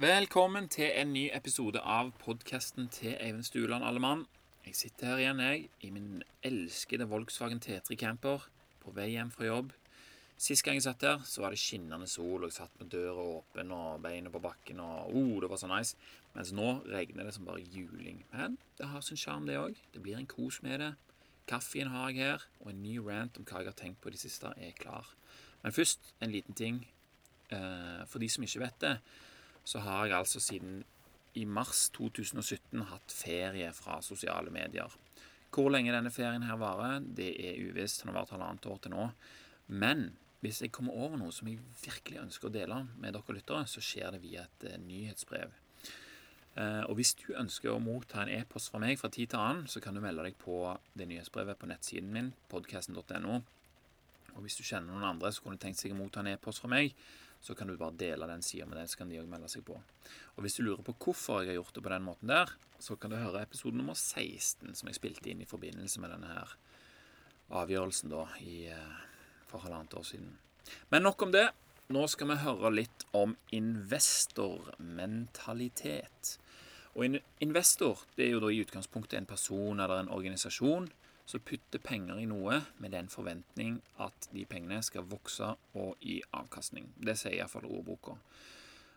Velkommen til en ny episode av podkasten til Eivind Stuland, alle mann. Jeg sitter her igjen, jeg, i min elskede Volkswagen T3 Camper på vei hjem fra jobb. Sist gang jeg satt her, så var det skinnende sol, og jeg satt med døra åpen og beina på bakken, og oh, det var så nice. Mens nå regner det som bare juling. Men det har sin sjarm, det òg. Det blir en kos med det. Kaffen har jeg her, og en ny rant om hva jeg har tenkt på i det siste, er klar. Men først en liten ting. Eh, for de som ikke vet det, så har jeg altså siden i mars 2017 hatt ferie fra sosiale medier. Hvor lenge denne ferien her varer, det er uvisst. Den har vart halvannet år til nå. Men hvis jeg kommer over noe som jeg virkelig ønsker å dele med dere lyttere, så skjer det via et uh, nyhetsbrev. Uh, og hvis du ønsker å motta en e-post fra meg fra tid til annen, så kan du melde deg på det nyhetsbrevet på nettsiden min, podcasten.no. Og hvis du kjenner noen andre som kunne tenkt seg å motta en e-post fra meg, så kan du bare dele den sida med dem, så kan de òg melde seg på. Og hvis du lurer på hvorfor jeg har gjort det på den måten der, så kan du høre episode nummer 16, som jeg spilte inn i forbindelse med denne her avgjørelsen da i, eh, for halvannet år siden. Men nok om det. Nå skal vi høre litt om investormentalitet. Og investor det er jo da i utgangspunktet en person eller en organisasjon som putter penger i noe med den forventning at de pengene skal vokse og gi avkastning. Det sier iallfall ordboka.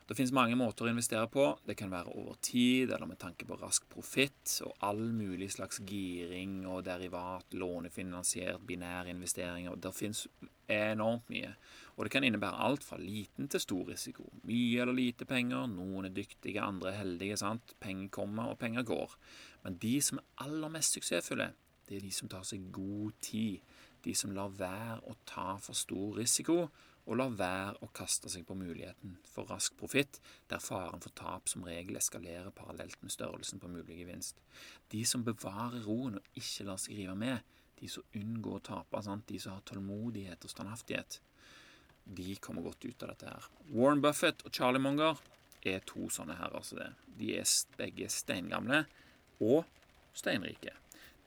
Det finnes mange måter å investere på. Det kan være over tid eller med tanke på rask profitt og all mulig slags giring og derivat, lånefinansiert, binære investeringer. Det finnes enormt mye. Og det kan innebære alt fra liten til stor risiko. Mye eller lite penger. Noen er dyktige, andre er heldige. sant? Penger kommer, og penger går. Men de som er aller mest suksessfulle, det er de som tar seg god tid. De som lar være å ta for stor risiko, og lar være å kaste seg på muligheten for rask profitt, der faren for tap som regel eskalerer parallelt med størrelsen på mulig gevinst. De som bevarer roen og ikke lar seg rive med, de som unngår å tape, sant? de som har tålmodighet og standhaftighet, de kommer godt ut av dette her. Warren Buffett og Charlie Munger er to sånne her. altså det. De er begge steingamle og steinrike.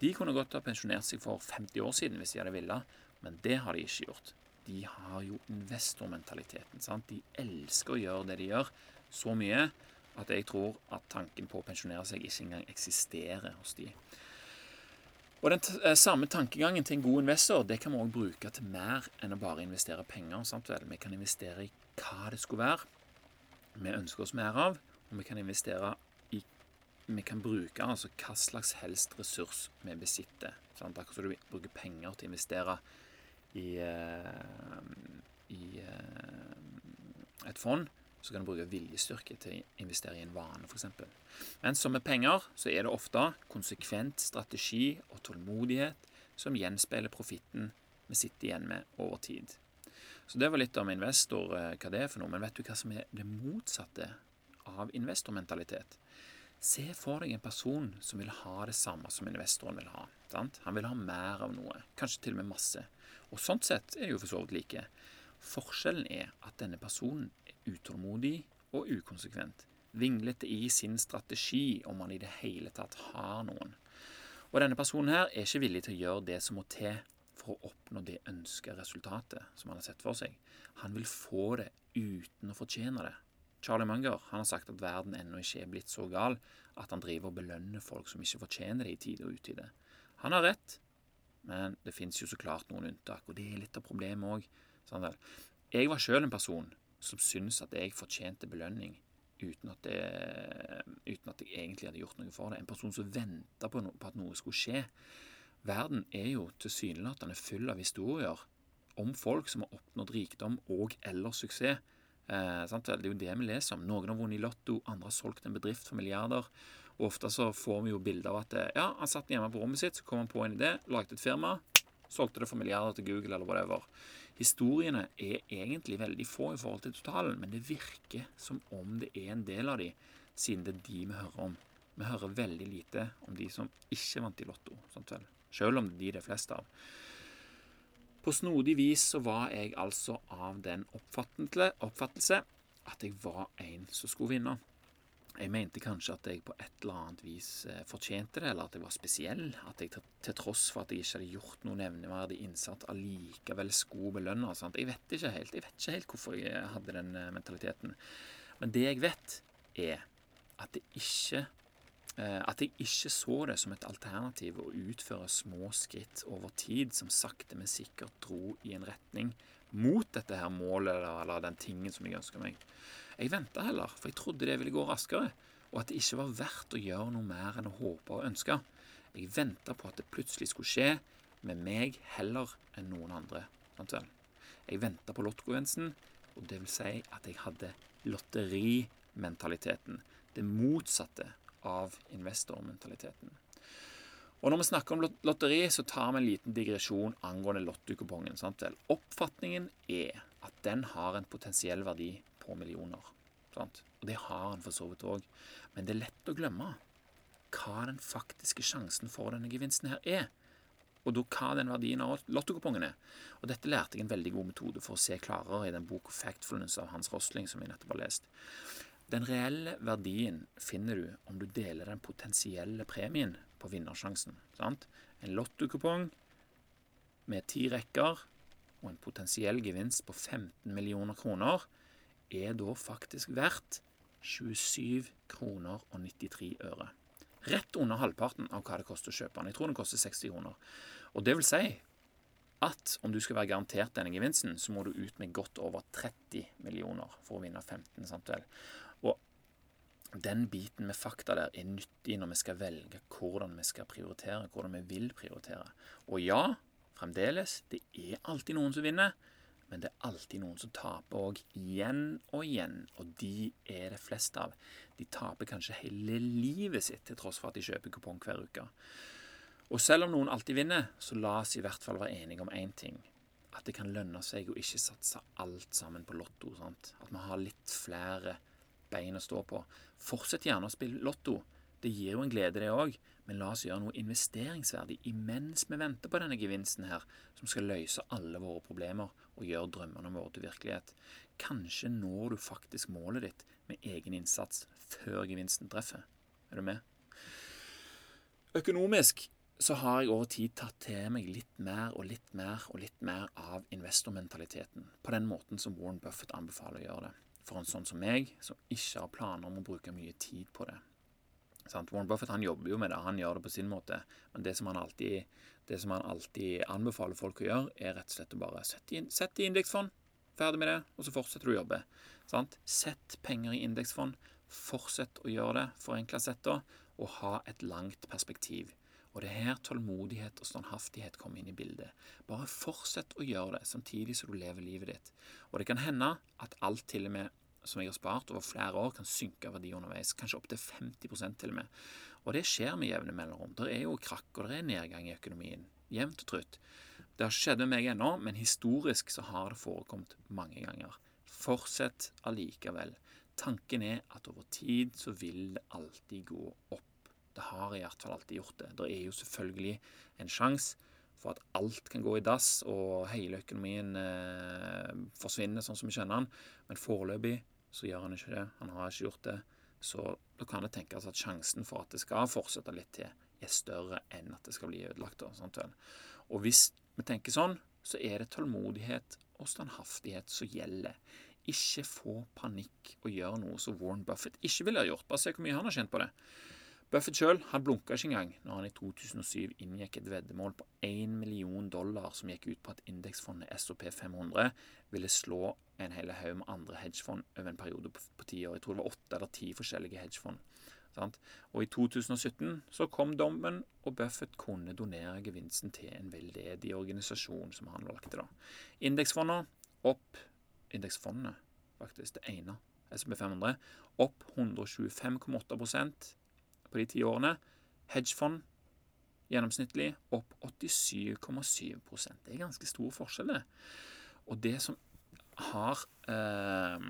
De kunne godt ha pensjonert seg for 50 år siden hvis de hadde villet, men det har de ikke gjort. De har jo investormentaliteten. sant? De elsker å gjøre det de gjør, så mye at jeg tror at tanken på å pensjonere seg ikke engang eksisterer hos de. Og Den eh, samme tankegangen til en god investor det kan vi også bruke til mer enn å bare investere penger. Sant? Vi kan investere i hva det skulle være vi ønsker oss mer av, og vi kan investere vi kan bruke altså hva slags helst ressurs vi besitter. Sant? Akkurat som du bruker penger til å investere i, uh, i uh, et fond, så kan du bruke viljestyrke til å investere i en vane, f.eks. Men som med penger så er det ofte konsekvent strategi og tålmodighet som gjenspeiler profitten vi sitter igjen med over tid. Så det var litt om investor, uh, hva det er for noe. Men vet du hva som er det motsatte av investormentalitet? Se for deg en person som vil ha det samme som investoren vil ha. Sant? Han vil ha mer av noe, kanskje til og med masse. Og sånn sett er jo for så vidt like. Forskjellen er at denne personen er utålmodig og ukonsekvent. Vinglete i sin strategi om han i det hele tatt har noen. Og denne personen her er ikke villig til å gjøre det som må til for å oppnå det ønska resultatet som han har sett for seg. Han vil få det uten å fortjene det. Charlie Munger han har sagt at verden ennå ikke er blitt så gal at han driver og belønner folk som ikke fortjener det i tide og utide. Han har rett, men det fins jo så klart noen unntak, og det er litt av problemet òg. Jeg var sjøl en person som syntes at jeg fortjente belønning uten at, det, uten at, jeg egentlig hadde gjort noe for det. En person som venta på, no, på, at noe skulle skje. Verden er jo tilsynelatende full av historier om folk som har oppnådd rikdom og eller suksess Eh, det er jo det vi leser om. Noen har vunnet i Lotto, andre har solgt en bedrift for milliarder. Og Ofte så får vi jo bilder av at eh, ja, han satt hjemme på rommet sitt, så kom han på en idé, lagde et firma, solgte det for milliarder til Google eller whatever. Historiene er egentlig veldig få i forhold til totalen, men det virker som om det er en del av de, siden det er de vi hører om. Vi hører veldig lite om de som ikke vant i Lotto, sant vel? selv om det er de det er flest av. På snodig vis så var jeg altså av den oppfattelse at jeg var en som skulle vinne. Jeg mente kanskje at jeg på et eller annet vis eh, fortjente det, eller at jeg var spesiell. At jeg til tross for at jeg ikke hadde gjort noe nevneverdig innsats, allikevel skulle belønne. Sant? Jeg vet ikke helt Jeg vet ikke helt hvorfor jeg hadde den eh, mentaliteten. Men det jeg vet, er at, det ikke, at jeg ikke så det som et alternativ å utføre små skritt over tid som sakte, men sikkert dro i en retning mot dette her målet eller den tingen som jeg ønsker meg. Jeg venta heller, for jeg trodde det ville gå raskere, og at det ikke var verdt å gjøre noe mer enn å håpe og ønske. Jeg venta på at det plutselig skulle skje med meg heller enn noen andre. Sant vel? Jeg venta på lottogevinsten, og det vil si at jeg hadde lotterimentaliteten. Det motsatte av investormentaliteten. Og når vi snakker om lotteri, så tar vi en liten digresjon angående lottokupongen. Oppfatningen er at den har en potensiell verdi på millioner. Sant? Og det har den for så vidt òg. Men det er lett å glemme hva den faktiske sjansen for denne gevinsten her er. Og da hva den verdien av lottokupongen er. Og dette lærte jeg en veldig god metode for å se klarere i den boka 'Factfulness' av Hans Rosling, som jeg nettopp har lest. Den reelle verdien finner du om du deler den potensielle premien på vinnersjansen. Sant? En lottokupong med ti rekker og en potensiell gevinst på 15 millioner kroner er da faktisk verdt 27 kroner og 93 øre. Rett under halvparten av hva det koster å kjøpe den. Jeg tror den koster 60 kroner. Og det vil si at om du skal være garantert denne gevinsten, så må du ut med godt over 30 millioner for å vinne 15. Sant vel? Den biten med fakta der er nyttig når vi skal velge hvordan vi skal prioritere, hvordan vi vil prioritere. Og ja, fremdeles, det er alltid noen som vinner. Men det er alltid noen som taper òg, igjen og igjen. Og de er det flest av. De taper kanskje hele livet sitt til tross for at de kjøper kupong hver uke. Og selv om noen alltid vinner, så la oss i hvert fall være enige om én ting. At det kan lønne seg å ikke satse alt sammen på Lotto. Sant? At vi har litt flere bein å stå på. Fortsett gjerne å spille Lotto. Det gir jo en glede, det òg. Men la oss gjøre noe investeringsverdig imens vi venter på denne gevinsten her, som skal løse alle våre problemer og gjøre drømmene våre til virkelighet. Kanskje når du faktisk målet ditt med egen innsats før gevinsten treffer. Er du med? Økonomisk så har jeg over tid tatt til meg litt mer og litt mer og litt mer av investormentaliteten, på den måten som Warren Buffett anbefaler å gjøre det. For en sånn som meg, som ikke har planer om å bruke mye tid på det. Sant? Warren Buffett han jobber jo med det, han gjør det på sin måte. Men det som han alltid, som han alltid anbefaler folk å gjøre, er rett og slett å bare sette i, sett i indeksfond. Ferdig med det, og så fortsetter du å jobbe. Sant? Sett penger i indeksfond. Fortsett å gjøre det, forenkla sett, da, og ha et langt perspektiv. Og det er her tålmodighet og standhaftighet kommer inn i bildet. Bare fortsett å gjøre det, samtidig som du lever livet ditt. Og det kan hende at alt til og med som jeg har spart over flere år, kan synke verdi underveis. Kanskje opptil 50 til og med. Og det skjer med jevne mellomrom. Det er jo krakk, og det er nedgang i økonomien. Jevnt og trutt. Det har ikke skjedd med meg ennå, men historisk så har det forekommet mange ganger. Fortsett allikevel. Tanken er at over tid så vil det alltid gå opp. Det har i hvert fall alltid gjort det. Det er jo selvfølgelig en sjanse for at alt kan gå i dass og hele økonomien eh, forsvinner sånn som vi kjenner den. Men foreløpig så gjør han ikke det. Han har ikke gjort det. Så da kan det tenkes at sjansen for at det skal fortsette litt til, er større enn at det skal bli ødelagt. Og hvis vi tenker sånn, så er det tålmodighet og standhaftighet som gjelder. Ikke få panikk og gjøre noe som Warren Buffett ikke ville ha gjort. Bare se hvor mye han har kjent på det. Buffett sjøl blunka ikke engang når han i 2007 inngikk et veddemål på 1 million dollar som gikk ut på at indeksfondet SOP 500 ville slå en hel haug med andre hedgefond over en periode på ti år. Jeg tror det var åtte eller ti forskjellige hedgefond. Og I 2017 så kom dommen, og Buffett kunne donere gevinsten til en veldedig organisasjon som han valgte. da. Indeksfondene opp Indeksfondene, faktisk, det ene, SB 500, opp 125,8 på de ti årene. Hedgefond gjennomsnittlig opp 87,7% Det er ganske stor forskjell, det. Og det som har eh,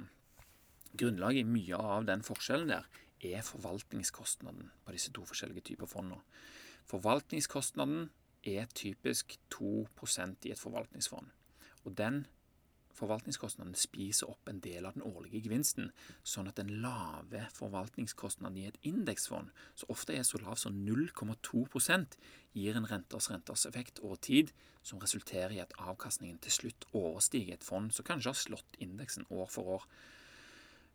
grunnlag i mye av den forskjellen der, er forvaltningskostnaden på disse to forskjellige typer fonder. Forvaltningskostnaden er typisk 2% i et forvaltningsfond. Og den forvaltningskostnaden spiser opp en del av den årlige gevinsten, sånn at den lave forvaltningskostnaden i et indeksfond, som ofte er så lav som 0,2% gir en renters-renters-effekt over tid, som resulterer i at avkastningen til slutt overstiger et fond som kanskje har slått indeksen år for år.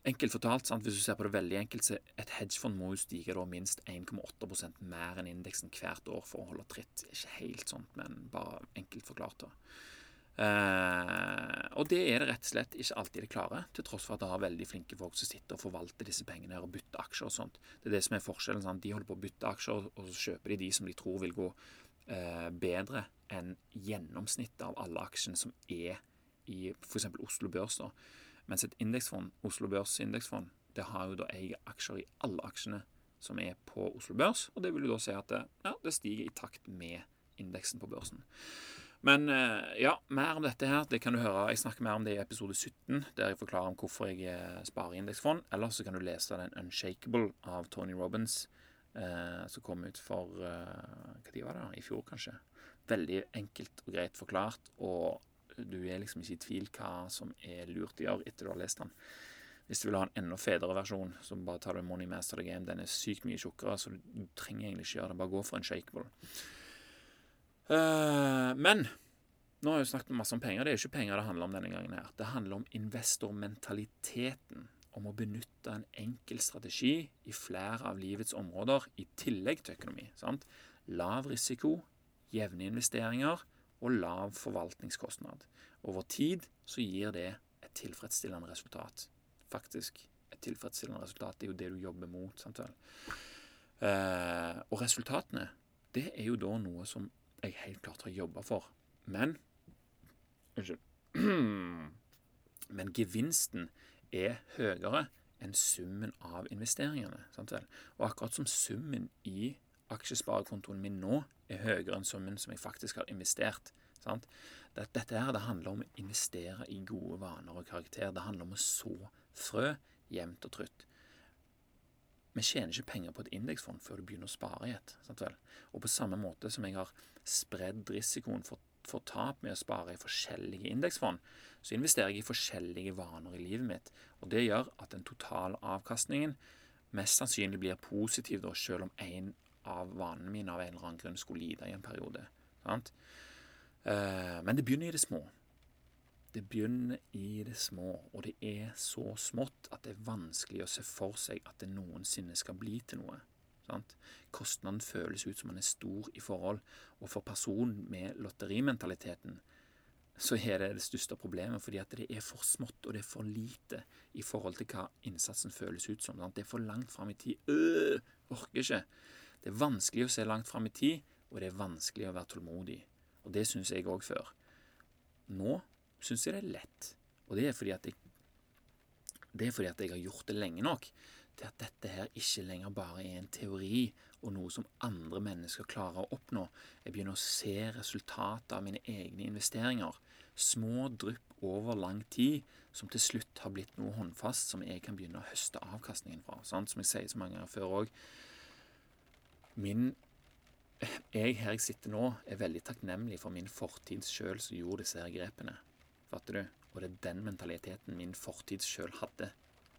Enkelt fortalt, sant? hvis du ser på det veldig enkelt, så et hedgefond må jo stige da minst 1,8% mer enn indeksen hvert år for å holde tritt. Ikke helt sånt, men bare enkelt forklart. da. Eh, og det er det rett og slett ikke alltid det klarer, til tross for at det har veldig flinke folk som sitter og forvalter disse pengene og bytter aksjer og sånt. Det er det som er forskjellen. Sant? De holder på å bytte aksjer, og så kjøper de de som de tror vil gå eh, bedre enn gjennomsnittet av alle aksjene som er i f.eks. Oslo Børs. da. Mens et indeksfond, Oslo Børs indeksfond, det har jo da eier aksjer i alle aksjene som er på Oslo Børs. Og det vil jo da si at det, ja, det stiger i takt med indeksen på børsen. Men eh, ja, mer om dette her det kan du høre. Jeg snakker mer om det i episode 17, der jeg forklarer om hvorfor jeg eh, sparer i indeksfond. Eller så kan du lese den 'Unshakable' av Tony Robins, eh, som kom ut for eh, Hva tid var det? I fjor, kanskje. Veldig enkelt og greit forklart. og du er liksom ikke i tvil hva som er lurt å gjøre etter du har lest den. Hvis du vil ha en enda federe versjon, så bare tar du Money Master the Game. Den er sykt mye tjukkere, så du trenger egentlig ikke gjøre det. Bare gå for en shakeable. Uh, men nå har jeg jo snakket masse om penger. Det er ikke penger det handler om denne gangen. her. Det handler om investormentaliteten. Om å benytte en enkel strategi i flere av livets områder, i tillegg til økonomi. sant? Lav risiko, jevne investeringer og lav forvaltningskostnad. Over tid så gir det et tilfredsstillende resultat. Faktisk et tilfredsstillende resultat. Det er jo det du jobber mot. sant? Eh, og resultatene, det er jo da noe som jeg helt klart har jobba for. Men Unnskyld. Men gevinsten er høyere enn summen av investeringene. Og akkurat som summen i aksjesparekontoen min nå er høyere enn summen som jeg faktisk har investert. Sant? Dette her, det handler om å investere i gode vaner og karakter. Det handler om å så frø jevnt og trutt. Vi tjener ikke penger på et indeksfond før du begynner å spare i et. Sant vel? Og på samme måte som jeg har spredd risikoen for, for tap med å spare i forskjellige indeksfond, så investerer jeg i forskjellige vaner i livet mitt. Og det gjør at den totale avkastningen mest sannsynlig blir positiv, da, selv om en av vanene mine av en eller annen grunn skulle lide i en periode. Sant? Eh, men det begynner i det små. Det begynner i det små, og det er så smått at det er vanskelig å se for seg at det noensinne skal bli til noe. Sant? Kostnaden føles ut som den er stor i forhold, og for personen med lotterimentaliteten så er det det største problemet, fordi at det er for smått og det er for lite i forhold til hva innsatsen føles ut som. Sant? Det er for langt fram i tid. Øh, orker ikke. Det er vanskelig å se langt fram i tid, og det er vanskelig å være tålmodig. Og det syns jeg òg før. Nå syns jeg det er lett. Og det er fordi at jeg det er fordi at jeg har gjort det lenge nok til at dette her ikke lenger bare er en teori og noe som andre mennesker klarer å oppnå. Jeg begynner å se resultatet av mine egne investeringer. Små drypp over lang tid som til slutt har blitt noe håndfast som jeg kan begynne å høste avkastningen fra. Sant? Som jeg sier så mange ganger før òg. Jeg her jeg sitter nå, er veldig takknemlig for min fortid sjøl som gjorde disse her grepene. Fatter du? Og det er den mentaliteten min fortid sjøl hadde.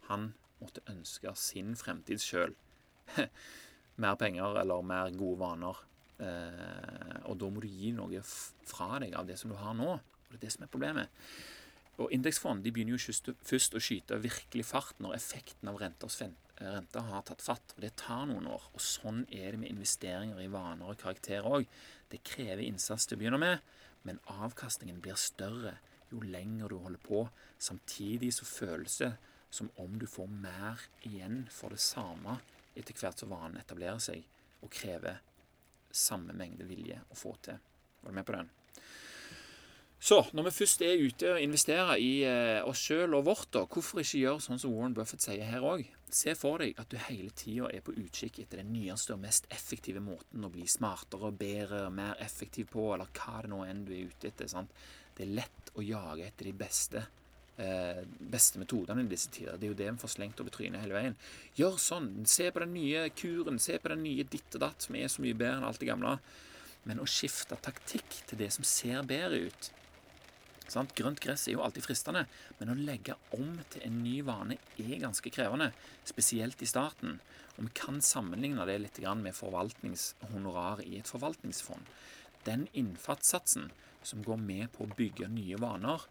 Han måtte ønske sin fremtid sjøl mer penger eller mer gode vaner. Eh, og da må du gi noe fra deg av det som du har nå. Og det er det som er problemet. Og indeksfond de begynner jo først å skyte virkelig fart når effekten av renters renta har tatt fatt. og Det tar noen år. og Sånn er det med investeringer i vaner og karakter òg. Det krever innsats til å begynne med, men avkastningen blir større jo lenger du holder på. Samtidig så føles det som om du får mer igjen for det samme etter hvert som vanen etablerer seg og krever samme mengde vilje å få til. Var du med på den? Så når vi først er ute og investerer i eh, oss sjøl og vårt, da, hvorfor ikke gjøre sånn som Warren Buffett sier her òg? Se for deg at du hele tida er på utkikk etter den nyeste og mest effektive måten å bli smartere bedre mer effektiv på, eller hva det nå enn du er ute etter. sant? Det er lett å jage etter de beste, eh, beste metodene i disse tider. Det er jo det vi får slengt over trynet hele veien. Gjør sånn. Se på den nye kuren. Se på den nye ditt og datt, som er så mye bedre enn alt det gamle. Men å skifte taktikk til det som ser bedre ut Sant? Grønt gress er jo alltid fristende, men å legge om til en ny vane er ganske krevende, spesielt i starten. Og vi kan sammenligne det litt med forvaltningshonorar i et forvaltningsfond. Den innfatssatsen som går med på å bygge nye vaner,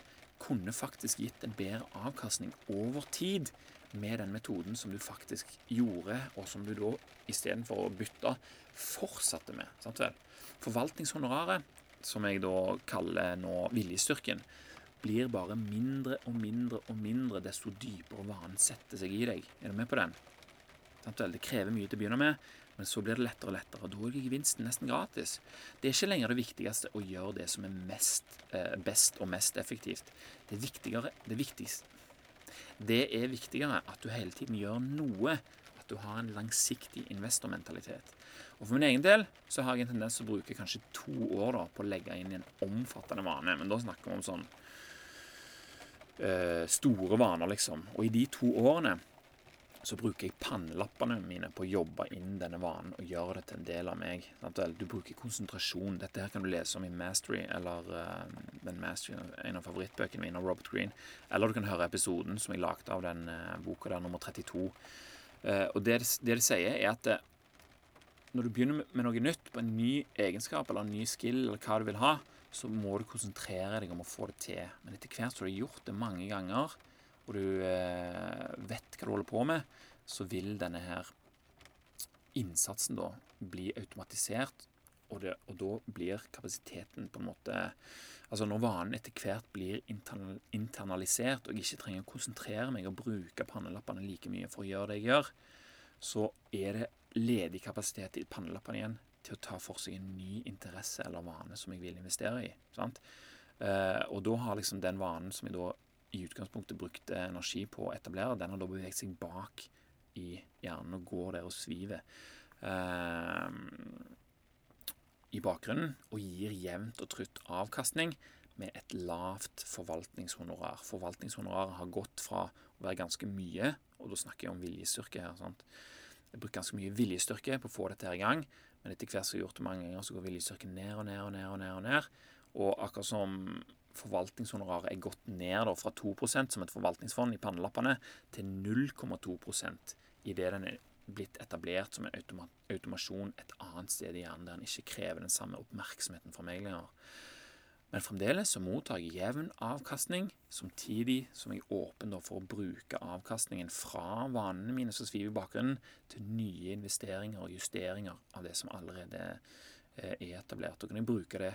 kunne faktisk gitt en bedre avkastning over tid med den metoden som du faktisk gjorde, og som du da istedenfor å bytte, fortsatte med. Sant vel? Forvaltningshonoraret, som jeg da kaller nå viljestyrken, blir bare mindre og mindre og mindre desto dypere vanen setter seg i deg. Er du med på den? Det krever mye til å begynne med, men så blir det lettere og lettere. Da er gevinsten nesten gratis. Det er ikke lenger det viktigste å gjøre det som er mest, eh, best og mest effektivt. Det, viktigere, det, viktigste, det er viktigere at du hele tiden gjør noe. At du har en langsiktig investormentalitet. Og For min egen del så har jeg en tendens til å bruke kanskje to år da, på å legge inn en omfattende vane. Men da snakker vi om sånn øh, store vaner, liksom. Og i de to årene så bruker jeg pannelappene mine på å jobbe inn denne vanen og gjøre det til en del av meg. Du bruker konsentrasjon. Dette her kan du lese om i Mastery, eller den Mastery, en av favorittbøkene mine av Robert Green. Eller du kan høre episoden som jeg lagde av den uh, boka der, nummer 32. Uh, og det, det de sier, er at når du begynner med noe nytt, på en ny egenskap eller en ny skill, eller hva du vil ha, så må du konsentrere deg om å få det til. Men etter hvert som du har gjort det mange ganger, og du eh, vet hva du holder på med, så vil denne her innsatsen da bli automatisert, og, det, og da blir kapasiteten på en måte Altså når vanen etter hvert blir internalisert, og jeg ikke trenger å konsentrere meg og bruke pannelappene like mye for å gjøre det jeg gjør, så er det ledig kapasitet i pannelappene igjen til å ta for seg en ny interesse eller vane som jeg vil investere i. sant? Eh, og da har liksom den vanen som jeg da i utgangspunktet brukte energi på å etablere, den har da beveget seg bak i hjernen og går der og sviver eh, i bakgrunnen og gir jevnt og trutt avkastning med et lavt forvaltningshonorar. Forvaltningshonoraret har gått fra å være ganske mye, og da snakker jeg om viljestyrke her. sant? Jeg bruker ganske mye viljestyrke på å få dette her i gang, men etter hvert som jeg har gjort det mange ganger, så går viljestyrken ned og ned og ned. Og ned og ned. Og akkurat som forvaltningshonoraret er gått ned da, fra 2% som et forvaltningsfond i pannelappene, til 0,2% idet den er blitt etablert som en automa automasjon et annet sted i hjernen, der den ikke krever den samme oppmerksomheten fra meg lenger. Men fremdeles så mottar jeg jevn avkastning, samtidig som jeg er åpen for å bruke avkastningen fra vanene mine som sviver i bakgrunnen, til nye investeringer og justeringer av det som allerede eh, er etablert. Og kan jeg bruke, det,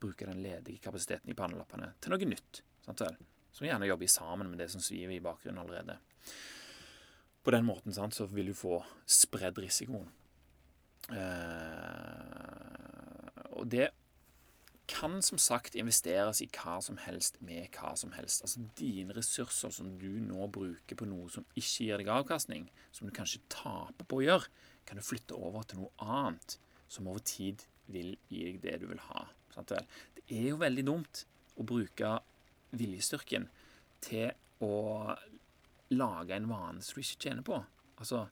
bruke den ledige kapasiteten i pannelappene til noe nytt. Sant vel? Som gjerne jobber sammen med det som sviver i bakgrunnen allerede. På den måten sant, så vil du få spredd risikoen. Eh, og det kan som sagt investeres i hva som helst med hva som helst. Altså Dine ressurser som du nå bruker på noe som ikke gir deg avkastning, som du kanskje taper på å gjøre, kan du flytte over til noe annet som over tid vil gi deg det du vil ha. Det er jo veldig dumt å bruke viljestyrken til å lage en vane som du ikke tjener på. Altså,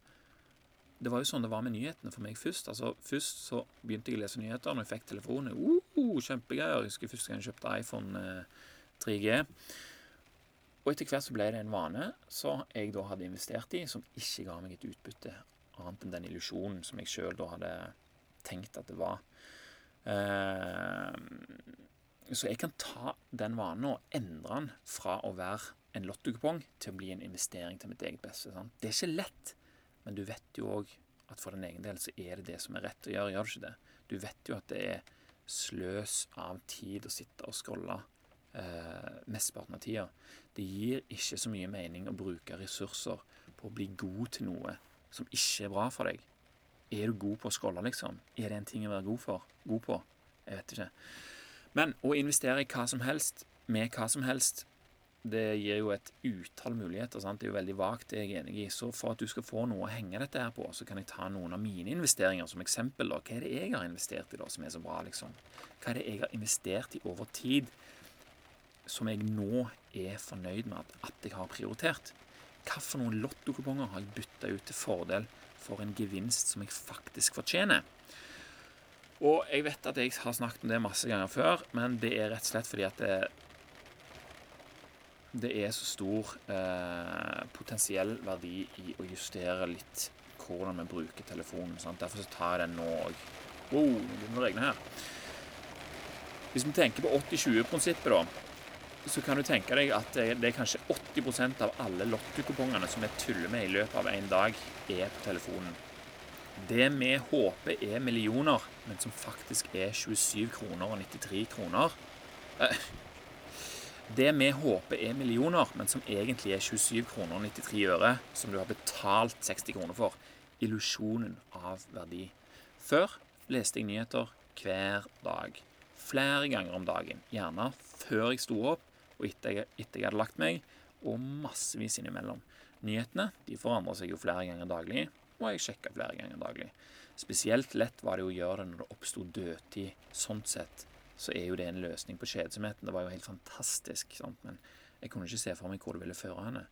det var jo sånn det var med nyhetene for meg først. Altså, Først så begynte jeg å lese nyheter når jeg fikk telefonen. Uh, kjempegreier. Jeg husker første gang jeg kjøpte iPhone 3G. Eh, og etter hvert så ble det en vane som jeg da hadde investert i, som ikke ga meg et utbytte annet enn den illusjonen som jeg sjøl da hadde tenkt at det var. Uh, så jeg kan ta den vanen og endre den fra å være en lottokupong til å bli en investering til mitt eget beste. Sant? Det er ikke lett. Men du vet jo òg at for din egen del så er det det som er rett å gjøre, gjør du ikke det? Du vet jo at det er sløs av tid å sitte og scrolle eh, mesteparten av tida. Det gir ikke så mye mening å bruke ressurser på å bli god til noe som ikke er bra for deg. Er du god på å scrolle, liksom? Er det en ting å være god, for? god på? Jeg vet ikke. Men å investere i hva som helst, med hva som helst, det gir jo et utall muligheter. Sant? Det er jo veldig vagt, det er jeg enig i. Så for at du skal få noe å henge dette her på, så kan jeg ta noen av mine investeringer som eksempel. Da. Hva er det jeg har investert i da, som er så bra, liksom? Hva er det jeg har investert i over tid som jeg nå er fornøyd med at, at jeg har prioritert? Noen lottokuponger har jeg bytta ut til fordel for en gevinst som jeg faktisk fortjener? Og jeg vet at jeg har snakket om det masse ganger før, men det er rett og slett fordi at det, det er så stor eh, potensiell verdi i å justere litt hvordan vi bruker telefonen. Sant? Derfor så tar jeg den nå òg. Wow, det begynner å regne her. Hvis vi tenker på 80-20-prinsippet, da, så kan du tenke deg at det er kanskje 80% av alle lottokupongene som vi tuller med i løpet av en dag, er på telefonen. Det vi håper er millioner, men som faktisk er 27 kroner og 93 kroner eh, Det vi håper er millioner, men som egentlig er 27 kroner og 93 øre, som du har betalt 60 kroner for. Illusjonen av verdi. Før leste jeg nyheter hver dag. Flere ganger om dagen. Gjerne før jeg sto opp, og etter jeg, jeg hadde lagt meg, og massevis innimellom. Nyhetene de forandrer seg jo flere ganger daglig, og jeg sjekka flere ganger daglig. Spesielt lett var det å gjøre det når det oppsto dødtid. Sånn sett så er jo det en løsning på kjedsomheten. Det var jo helt fantastisk, sant? men jeg kunne ikke se for meg hvor det ville føre henne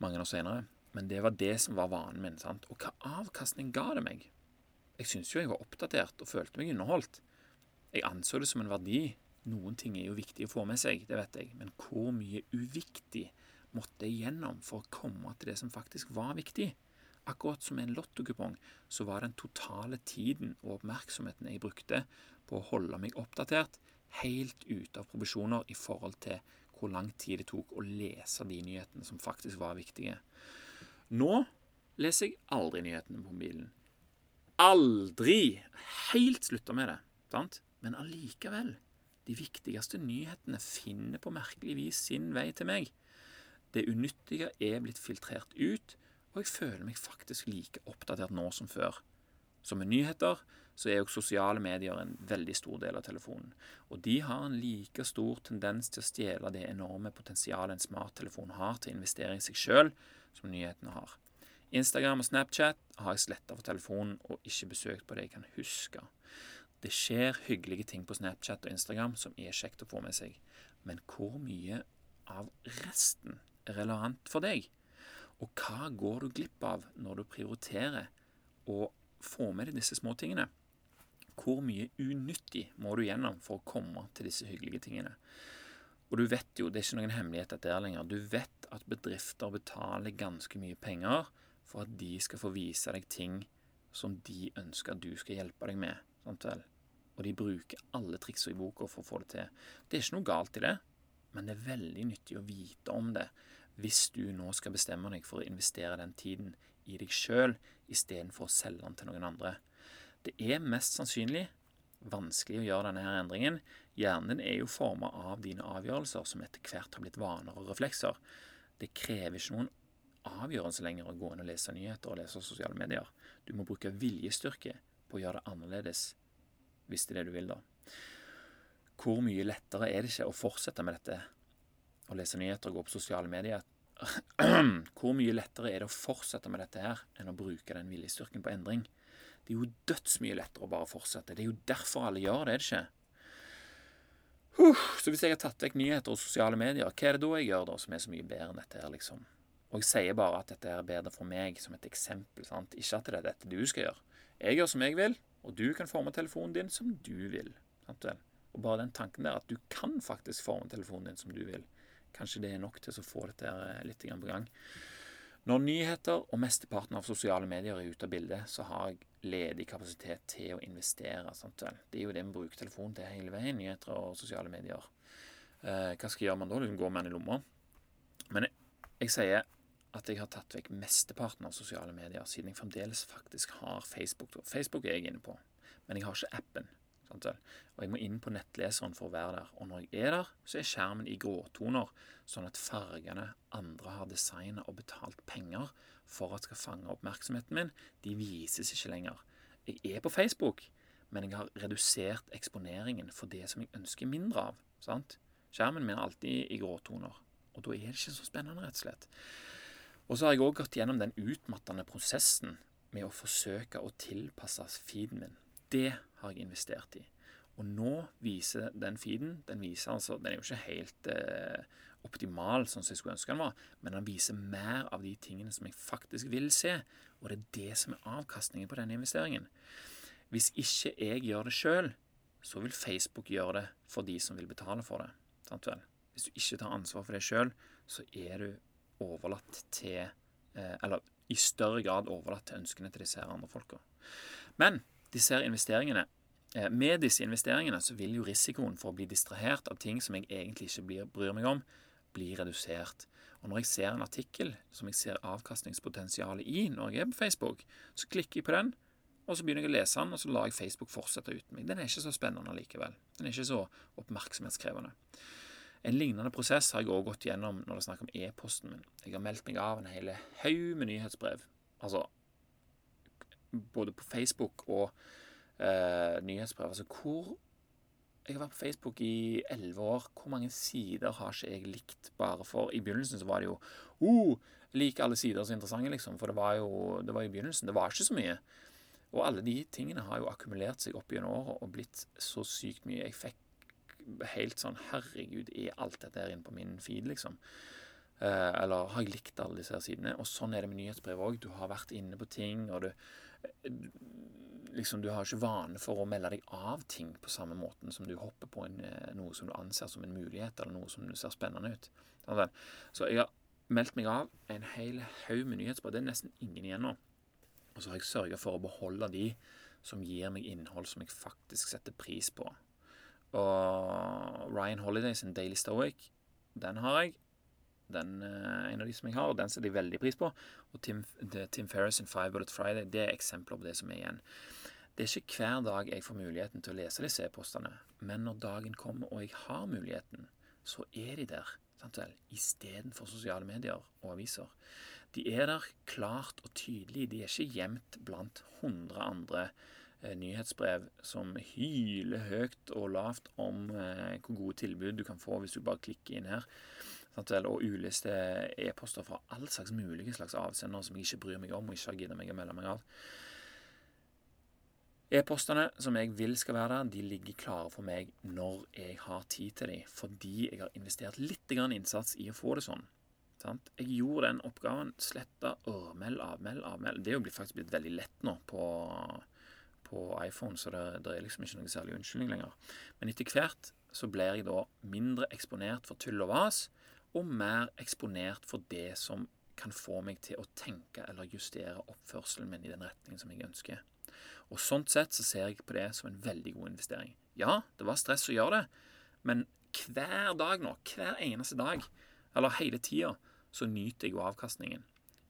mange år senere. Men det var det som var vanen min. sant? Og hva avkastning ga det meg? Jeg syntes jo jeg var oppdatert og følte meg underholdt. Jeg anså det som en verdi. Noen ting er jo viktig å få med seg, det vet jeg, men hvor mye uviktig måtte jeg gjennom for å komme til det som faktisk var viktig? Akkurat som en lottokupong så var den totale tiden og oppmerksomheten jeg brukte på å holde meg oppdatert, helt ute av provisjoner i forhold til hvor lang tid det tok å lese de nyhetene som faktisk var viktige. Nå leser jeg aldri nyhetene på mobilen. Aldri! Helt slutta med det. sant? Men allikevel. De viktigste nyhetene finner på merkelig vis sin vei til meg. Det unyttige er blitt filtrert ut, og jeg føler meg faktisk like oppdatert nå som før. Som med nyheter så er jo sosiale medier en veldig stor del av telefonen. Og de har en like stor tendens til å stjele det enorme potensialet en smarttelefon har til å investere i seg sjøl, som nyhetene har. Instagram og Snapchat har jeg sletta for telefonen og ikke besøkt på det jeg kan huske. Det skjer hyggelige ting på Snapchat og Instagram som er kjekt å få med seg, men hvor mye av resten er relevant for deg? Og hva går du glipp av når du prioriterer å få med deg disse små tingene? Hvor mye unyttig må du gjennom for å komme til disse hyggelige tingene? Og du vet jo, det er ikke noen hemmelighet dette er lenger, du vet at bedrifter betaler ganske mye penger for at de skal få vise deg ting som de ønsker at du skal hjelpe deg med. Sant vel? Og de bruker alle trikser i boka for å få det til. Det er ikke noe galt i det, men det er veldig nyttig å vite om det hvis du nå skal bestemme deg for å investere den tiden i deg sjøl istedenfor å selge den til noen andre. Det er mest sannsynlig vanskelig å gjøre denne her endringen. Hjernen er jo forma av dine avgjørelser, som etter hvert har blitt vaner og reflekser. Det krever ikke noen avgjørelse lenger å gå inn og lese nyheter og lese sosiale medier. Du må bruke viljestyrke på å gjøre det annerledes, hvis det er det du vil, da. Hvor mye lettere er det ikke å fortsette med dette å lese nyheter og gå på sosiale medier Hvor mye lettere er det å fortsette med dette her enn å bruke den viljestyrken på endring? Det er jo dødsmye lettere å bare fortsette. Det er jo derfor alle gjør det, er det ikke? Så hvis jeg har tatt vekk nyheter og sosiale medier, hva er det da jeg gjør da som er så mye bedre enn dette her, liksom? Og jeg sier bare at dette er bedre for meg som et eksempel, sant? ikke at det er dette du skal gjøre. Jeg gjør som jeg vil, og du kan forme telefonen din som du vil. Og bare den tanken der at du kan faktisk forme telefonen din som du vil, Kanskje det er nok til å få dette eh, litt på gang. Når nyheter og mesteparten av sosiale medier er ute av bildet, så har jeg ledig kapasitet til å investere. Sant? Det er jo det vi bruker telefonen til hele veien. Nyheter og sosiale medier. Eh, hva skal gjøre man da? Liksom går man i lomma? Men jeg, jeg, sier at jeg har tatt vekk mesteparten av sosiale medier, siden jeg fremdeles faktisk har Facebook. Facebook er jeg inne på, men jeg har ikke appen. Og jeg må inn på nettleseren for å være der. Og når jeg er der, så er skjermen i gråtoner, sånn at fargene andre har designa og betalt penger for at skal fange oppmerksomheten min, de vises ikke lenger. Jeg er på Facebook, men jeg har redusert eksponeringen for det som jeg ønsker mindre av. sant? Skjermen min er alltid i gråtoner, og da er det ikke så spennende, rett og slett. Og så har jeg òg gått gjennom den utmattende prosessen med å forsøke å tilpasse feeden min det har jeg investert i. Og nå viser den feeden Den viser altså, den er jo ikke helt eh, optimal sånn som jeg skulle ønske den var, men den viser mer av de tingene som jeg faktisk vil se. Og det er det som er avkastningen på denne investeringen. Hvis ikke jeg gjør det sjøl, så vil Facebook gjøre det for de som vil betale for det. Sant vel? Hvis du ikke tar ansvar for det sjøl, så er du overlatt til eh, Eller i større grad overlatt til ønskene til disse her andre folka. Men disse her investeringene Eh, med disse investeringene så vil jo risikoen for å bli distrahert av ting som jeg egentlig ikke blir, bryr meg om, bli redusert. Og når jeg ser en artikkel som jeg ser avkastningspotensialet i når jeg er på Facebook, så klikker jeg på den, og så begynner jeg å lese den, og så lar jeg Facebook fortsette uten meg. Den er ikke så spennende likevel. Den er ikke så oppmerksomhetskrevende. En lignende prosess har jeg òg gått gjennom når det er snakk om e-posten min. Jeg har meldt meg av en hel haug med nyhetsbrev. Altså både på Facebook og eh, nyhetsbrev. Altså hvor Jeg har vært på Facebook i elleve år. Hvor mange sider har ikke jeg likt bare for I begynnelsen så var det jo oh, Lik alle sider så interessante, liksom. For det var jo det var i begynnelsen. Det var ikke så mye. Og alle de tingene har jo akkumulert seg opp gjennom året og blitt så sykt mye. Jeg fikk helt sånn Herregud, er alt dette her inne på min feed, liksom? Eh, eller har jeg likt alle disse her sidene? Og sånn er det med nyhetsbrev òg. Du har vært inne på ting, og du liksom, Du har ikke vane for å melde deg av ting på samme måten som du hopper på en, eh, noe som du anser som en mulighet, eller noe som ser spennende ut. Så jeg har meldt meg av en hel haug med nyhetsbrev. Det er nesten ingen igjen nå. Og så har jeg sørga for å beholde de som gir meg innhold som jeg faktisk setter pris på. Og Ryan Holiday sin Daily Stoic, den har jeg. Den er en av de som jeg har, og den setter jeg veldig pris på. Og Tim, Tim Ferris sin Five Bullet Friday det er eksempler på det som er igjen. Det er ikke hver dag jeg får muligheten til å lese disse e-postene, men når dagen kommer og jeg har muligheten, så er de der sant vel, istedenfor sosiale medier og aviser. De er der klart og tydelig. De er ikke gjemt blant hundre andre eh, nyhetsbrev som hyler høyt og lavt om eh, hvor gode tilbud du kan få hvis du bare klikker inn her. Og uliste e-poster fra all slags mulige slags avsender som jeg ikke bryr meg om og ikke har giddet meg å melde meg av. E-postene som jeg vil skal være der, de ligger klare for meg når jeg har tid til dem, fordi jeg har investert litt innsats i å få det sånn. Jeg gjorde den oppgaven. Sletta ørmeld, avmeld, avmeld. Det er jo faktisk blitt veldig lett nå på, på iPhone, så det, det, er liksom ikke noe særlig unnskyldning lenger. Men etter hvert så blir jeg da mindre eksponert for tull og vas, og mer eksponert for det som kan få meg til å tenke eller justere oppførselen min i den retningen som jeg ønsker. Og Sånn sett så ser jeg på det som en veldig god investering. Ja, det var stress å gjøre det, men hver dag nå, hver eneste dag, eller hele tida, så nyter jeg jo avkastningen.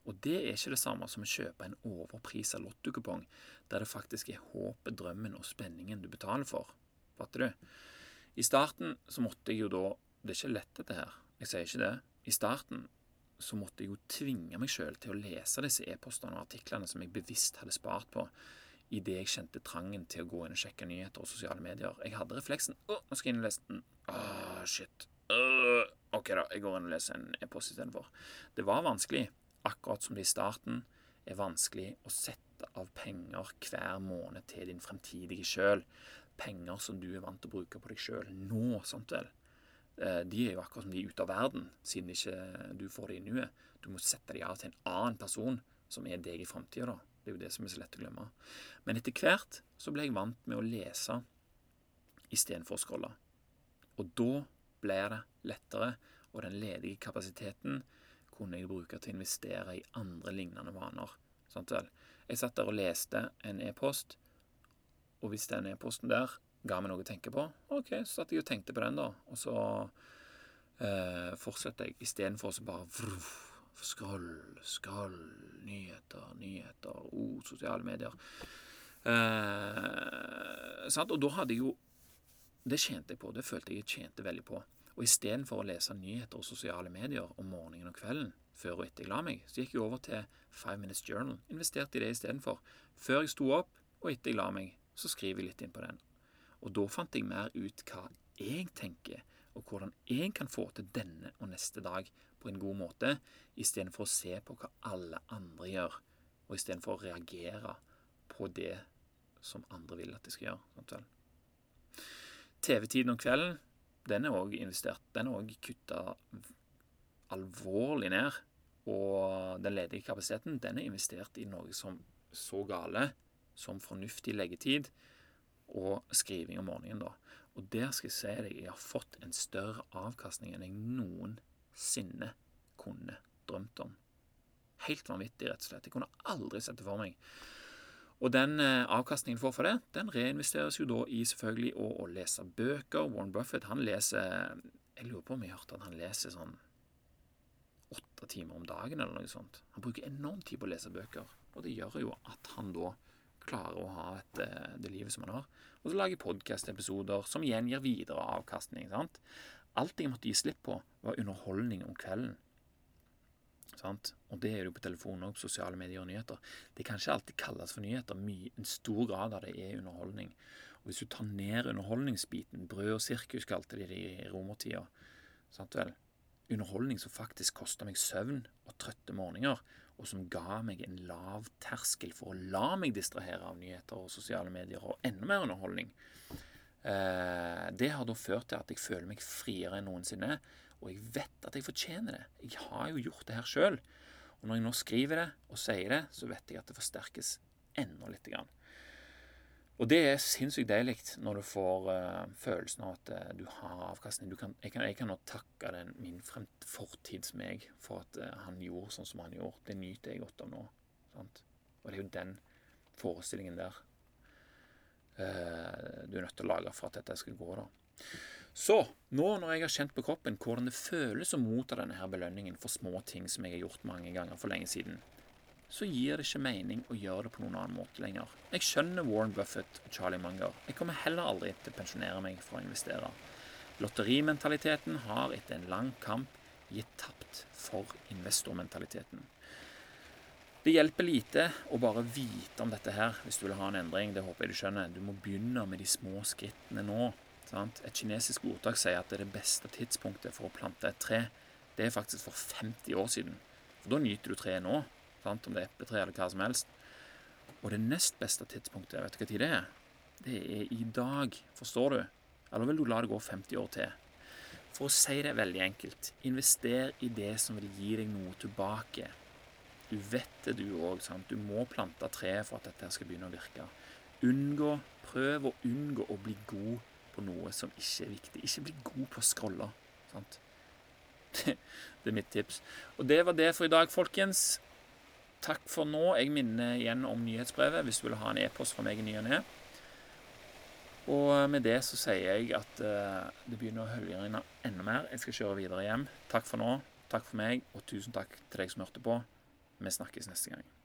Og det er ikke det samme som å kjøpe en overprisa lottokupong, der det faktisk er håpet, drømmen og spenningen du betaler for. Fatter du? I starten så måtte jeg jo da Det er ikke lett, dette her. Jeg sier ikke det. I starten så måtte jeg jo tvinge meg sjøl til å lese disse e-postene og artiklene som jeg bevisst hadde spart på idet jeg kjente trangen til å gå inn og sjekke nyheter og sosiale medier. Jeg hadde refleksen Å, nå skal jeg inn og lese den. Åh, shit. Uh, ok, da. Jeg går inn og leser en e-post istedenfor. Det var vanskelig, akkurat som det i starten er vanskelig å sette av penger hver måned til din fremtidige sjøl. Penger som du er vant til å bruke på deg sjøl nå, sant vel. Eh, de er jo akkurat som de er ute av verden, siden ikke du får det i nuet. Du må sette dem av til en annen person som er deg i framtida, da. Det er jo det som er så lett å glemme. Men etter hvert så ble jeg vant med å lese istedenfor å scrolle. Og da ble det lettere, og den ledige kapasiteten kunne jeg bruke til å investere i andre lignende vaner. Sant vel? Jeg satt der og leste en e-post, og hvis den e-posten der ga meg noe å tenke på. OK, så satt jeg og tenkte på den, da. Og så eh, fortsetter jeg istedenfor å bare vruf, Skroll, skroll, nyheter, nyheter, oh, sosiale medier. Eh, sant? Og da hadde jeg jo Det tjente jeg på. Det følte jeg jeg tjente veldig på. Og istedenfor å lese nyheter og sosiale medier om morgenen og kvelden før og etter jeg la meg, så gikk jeg over til Five Minutes Journal. Investerte i det istedenfor. Før jeg sto opp, og etter jeg la meg, så skriver jeg litt inn på den. Og da fant jeg mer ut hva jeg tenker, og hvordan jeg kan få til denne og neste dag på en god måte, istedenfor å se på hva alle andre gjør, og istedenfor å reagere på det som andre vil at de skal gjøre. TV-tiden om kvelden, den er òg investert. Den er òg kutta alvorlig ned. Og den ledige kapasiteten, den er investert i noe som så gale som fornuftig leggetid og skriving om morgenen, da. Og der skal jeg si deg, jeg har fått en større avkastning enn jeg noensinne kunne drømt om. Helt vanvittig, rett og slett. Jeg kunne aldri sett det for meg. Og den eh, avkastningen får for det, den reinvesteres jo da i selvfølgelig å, å lese bøker. Warren Buffett han leser Jeg lurer på om jeg hørte at han leser sånn åtte timer om dagen eller noe sånt. Han bruker enormt tid på å lese bøker, og det gjør jo at han da klarer å ha et, eh, det livet som han har. Og så lager podkast-episoder som igjen gir videre avkastning. sant? Alt jeg måtte gi slipp på, var underholdning om kvelden. Sant? Og det er jo på telefonen og på sosiale medier og nyheter. Det kan ikke alltid kalles for nyheter. My, en stor grad av det er underholdning. Og hvis du tar ned underholdningsbiten, brød og sirkus kalte de det i romertida, underholdning som faktisk kosta meg søvn og trøtte morgener, og som ga meg en lav terskel for å la meg distrahere av nyheter og sosiale medier og enda mer underholdning, eh, det har da ført til at jeg føler meg friere enn noensinne. Og jeg vet at jeg fortjener det. Jeg har jo gjort det her sjøl. Og når jeg nå skriver det og sier det, så vet jeg at det forsterkes enda litt. Og det er sinnssykt deilig når du får uh, følelsen av at uh, du har avkastning. Du kan, jeg, kan, jeg kan nå takke den, min fortidsmeg for at uh, han gjorde sånn som han gjorde. Det nyter jeg godt av nå. Sant? Og det er jo den forestillingen der du er nødt til å lage for at dette skal gå. da. Så, nå når jeg har kjent på kroppen hvordan det føles å motta denne her belønningen for små ting som jeg har gjort mange ganger for lenge siden, så gir det ikke mening å gjøre det på noen annen måte lenger. Jeg skjønner Warren Buffett og Charlie Munger. Jeg kommer heller aldri til å pensjonere meg for å investere. Lotterimentaliteten har etter en lang kamp gitt tapt for investormentaliteten. Det hjelper lite å bare vite om dette her hvis du vil ha en endring. Det håper jeg du skjønner. Du må begynne med de små skrittene nå. Et kinesisk ordtak sier at det beste tidspunktet for å plante et tre, det er faktisk for 50 år siden. For da nyter du treet nå, sant? om det er epletre eller hva som helst. Og det nest beste tidspunktet, vet du hva tid det er? Det er i dag, forstår du? Eller vil du la det gå 50 år til? For å si det veldig enkelt, invester i det som vil gi deg noe tilbake. Du vet det, du òg. Du må plante tre for at dette skal begynne å virke. Unngå, Prøv å unngå å bli god på noe som ikke er viktig. Ikke bli god på å scrolle. Sant? Det, er mitt tips. Og det var det for i dag, folkens. Takk for nå. Jeg minner igjen om nyhetsbrevet hvis du vil ha en e-post fra meg i ny og ne. Og med det så sier jeg at uh, det begynner å høljeregne enda mer. Jeg skal kjøre videre hjem. Takk for nå. Takk for meg, og tusen takk til deg som hørte på. Vi snakkes neste gang.